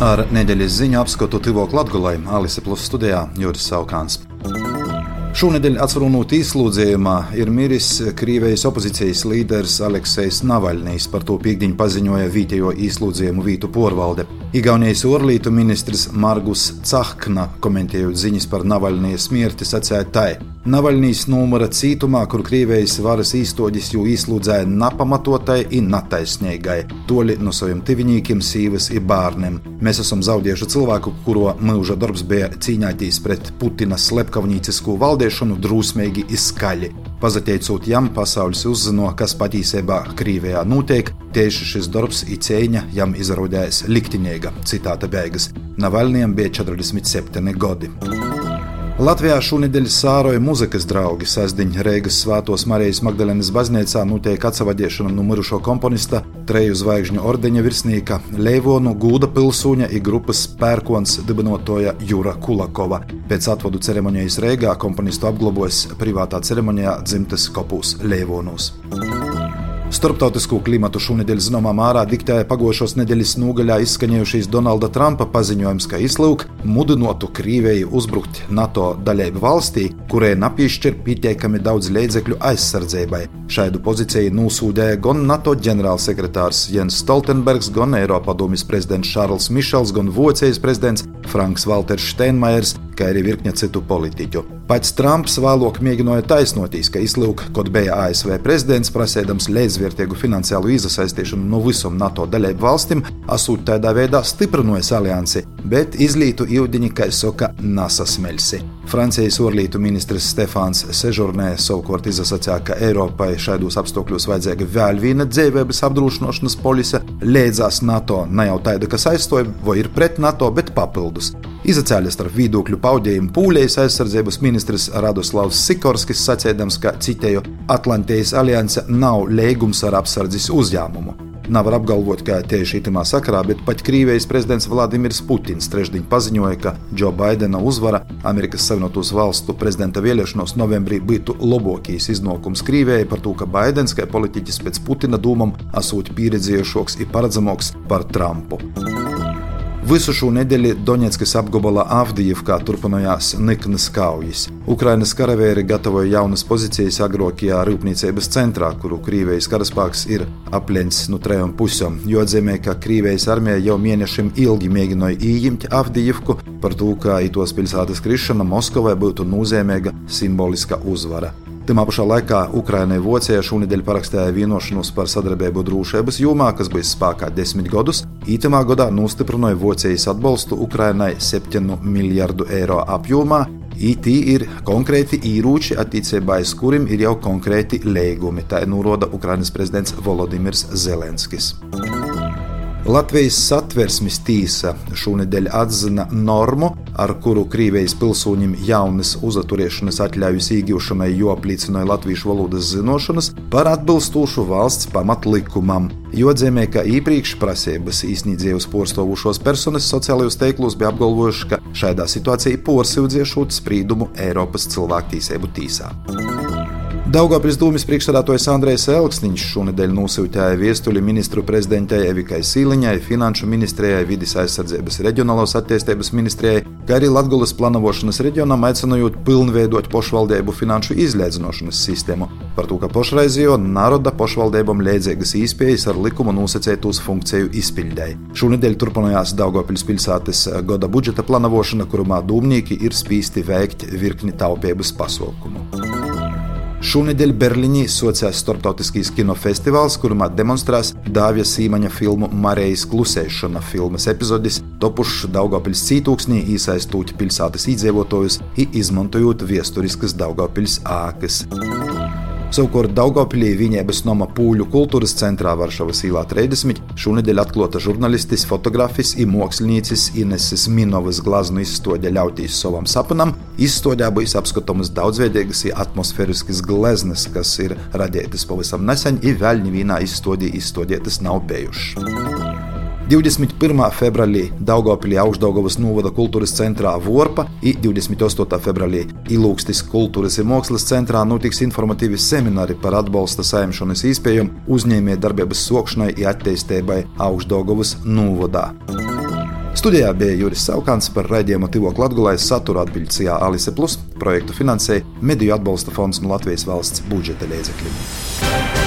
Ar nedēļas ziņu apskatu Tivo Latvijai, Alise Plus studijā Juris Saukāns. Šonadēļ atsvarunot izslūdzējumā ir miris Krievijas opozīcijas līderis Aleksejs Navaļnijs. Par to piekdiņu paziņoja vietējo izslūdzējumu vītu porvalde. Igaunijas orlītu ministrs Margus Cahkna komentējot ziņas par Navaļnijas mirti sacīja tai. Navaļnijas numura cītumā, kur Krievijas varas īstoģis jū izslūdzēja napamatotai un nataisnīgai, toļi no saviem tivinīkiem, sīvas un bērniem. Mēs esam zaudējuši cilvēku, kuro mūža darbs bija cīņāties pret Putina slepkavnīcisku valdēšanu drūsmīgi izskaļi. Pazateicot jam, pasaules uzzino, kas patiesībā Krievijā notiek, tieši šis darbs i cēņa jam izrādījās liktiņīga. Citāta beigas. Navaļniem bija 47 gadi. Latvijā šonadēļ sāroja muzikas draugi. Sasdiņa Reigas svētos Marijas Magdalenes baznīcā notiek atsavadiešana no mirušo komponista, treju zvaigžņu ordeņa virsnieka, Leivonu Gūda pilsūņa un grupas pērkons dibinotoja Jūra Kulakova. Pēc atvadu ceremonijas Reigā komponistu apglabājas privātā ceremonijā dzimtes kopūs Leivonos. Starptautisko klimatu šonadēļ zināmā mērā diktēja pagājušos nedēļas nogaļā izskanējušais Donalda Trumpa paziņojums, ka izlūk mudinotu Krieviju uzbrukt NATO daļēju valstī, kurai nepiešķir pietiekami daudz līdzekļu aizsardzībai. Šādu pozīciju nosūdēja gan NATO ģenerālsekretārs Jens Stoltenbergs, gan Eiropadomjas prezidents Šārls Mišels, gan Vācijas prezidents Franks Walters Steinmeiers, kā arī virkne citu politiķu. Pats Trumps vēlāk mēģināja taisnotīs, ka izlūk, kad bija ASV prezidents, prasēdams līdzvērtīgu finansiālu iesaistīšanu no visām NATO daļēju valstīm, asūt tādā veidā stiprinojas aliansi, bet izlītu ūdeņi, kā saka, nasasmelsi. Francijas orlītu ministrs Stefāns Sežurnē savukārt izsacīja, ka Eiropai šādos apstākļos vajadzīga vēl viena dzīvības apdrošināšanas polise, līdzās NATO ne jau tāda, kas aizstoja vai ir pret NATO, bet papildus. Izacēļas starp viedokļu paudējumu pūlējas aizsardzības ministrs Radoslavs Sikorskis sacēdams, ka citēju Atlantijas alianse nav līgums ar apsardzes uzņēmumu. Nevar apgalvot, ka tieši itamā sakarā, bet pat Krievijas prezidents Vladimirs Putins trešdien paziņoja, ka Džo Baidena uzvara Amerikas Savienotos Valstu prezidenta vēlēšanos novembrī būtu labākais iznākums Krievijai par to, ka Baidens kā politiķis pēc Putina dūmām asūt pieredzējušāks un paredzamāks par Trumpu. Visu šo nedēļu Donetskas apgabala Avdijevkā turpinājās niknas kaujas. Ukrainas karavīri gatavoja jaunas pozīcijas agrākajā rūpniecības centrā, kuru Krievijas karaspēks ir apleņķis no trejām pusēm. Jo atzīmē, ka Krievijas armija jau mēnešiem ilgi mēģināja ieņemt Avdijevku par to, ka itos pilsētas krišana Moskavai būtu nozīmīga simboliska uzvara. Tajā pašā laikā Ukrainai Vācijā šonadēļ parakstīja vienošanos par sadarbību drošības jomā, kas bija spēkā desmit gadus. Ītamā gadā nostiprināja Vācijas atbalstu Ukrainai 7 miljardu eiro apjomā. IT ir konkrēti īrūči, attiecībā uz kuriem ir jau konkrēti līgumi. Tā ir nuroda Ukrainas prezidents Volodimirs Zelenskis. Latvijas satversmes tīsa šonadēļ atzina normu, ar kuru Krievijas pilsoņiem jaunas uzturēšanas atļaujas iegūšanai jo apliecināja latviešu valodas zināšanas par atbilstošu valsts pamatlikumam. Jo atzīmē, ka iepriekš prasības īsnīdzējus porstovušos personas sociālajos teiklos bija apgalvojuši, ka šādā situācijā porsiudziešot sprīdumu Eiropas cilvēktiesību tīsā. Daugopils dūmis priekšstādātājs Andrejs Elksniņš šonadēļ nosūtīja viestuļu ministru prezidentei Evikai Sīliņai, Finanšu ministrijai, Vides aizsardzības reģionālās attīstības ministrijai, kā arī Latgulas planošanas reģionam aicinot pilnveidot pašvaldību finanšu izlēdzinošanas sistēmu. Par to, ka pašreizējo naroda pašvaldībām liedzīgas īspējas ar likumu nosacētos funkciju izpildēji. Šonadēļ turpinājās Daugopils pilsētas gada budžeta planošana, kurumā dūmnieki ir spīsti veikt virkni taupības pasaukumu. Šonadēļ Berlīnī sociās starptautiskais kinofestivāls, kurā demonstrēs Dāvija Sīmaņa filmu Marijas klusēšana filmas epizodis, topušs Daugopils cītūksnī, iesaistot pilsētas iedzīvotājus izmantojot vēsturiskas Daugopils ākas. Savukārt Daugopilī Viņēbas Noma Pūļu kultūras centrā Varšavas īlā 30 šonadēļ atklāta žurnālistis, fotografis un mākslinieks Ineses Minovas glazūru izstāde ļautīs savam sapnam. Izstādē būs apskatāmas daudzveidīgas atmosfēriskas gleznas, kas ir radītas pavisam nesen, un vēl nevienā izstādē izstādītas nav bijušas. 21. februārī Daugopilī Augstdaugavas novada kultūras centrā Vorpa un 28. februārī Ilūkstis kultūras un mākslas centrā notiks informatīvi semināri par atbalsta saimšanas iespējām uzņēmē darbības sokšanai un attīstībai Augstdaugavas novadā. Studijā bija Juris Saukants par raidījumu Tivo Latvijas satura atbildīgajā Alise Plus projektu finansēja Mediju atbalsta fonds no Latvijas valsts budžeta līdzekļiem.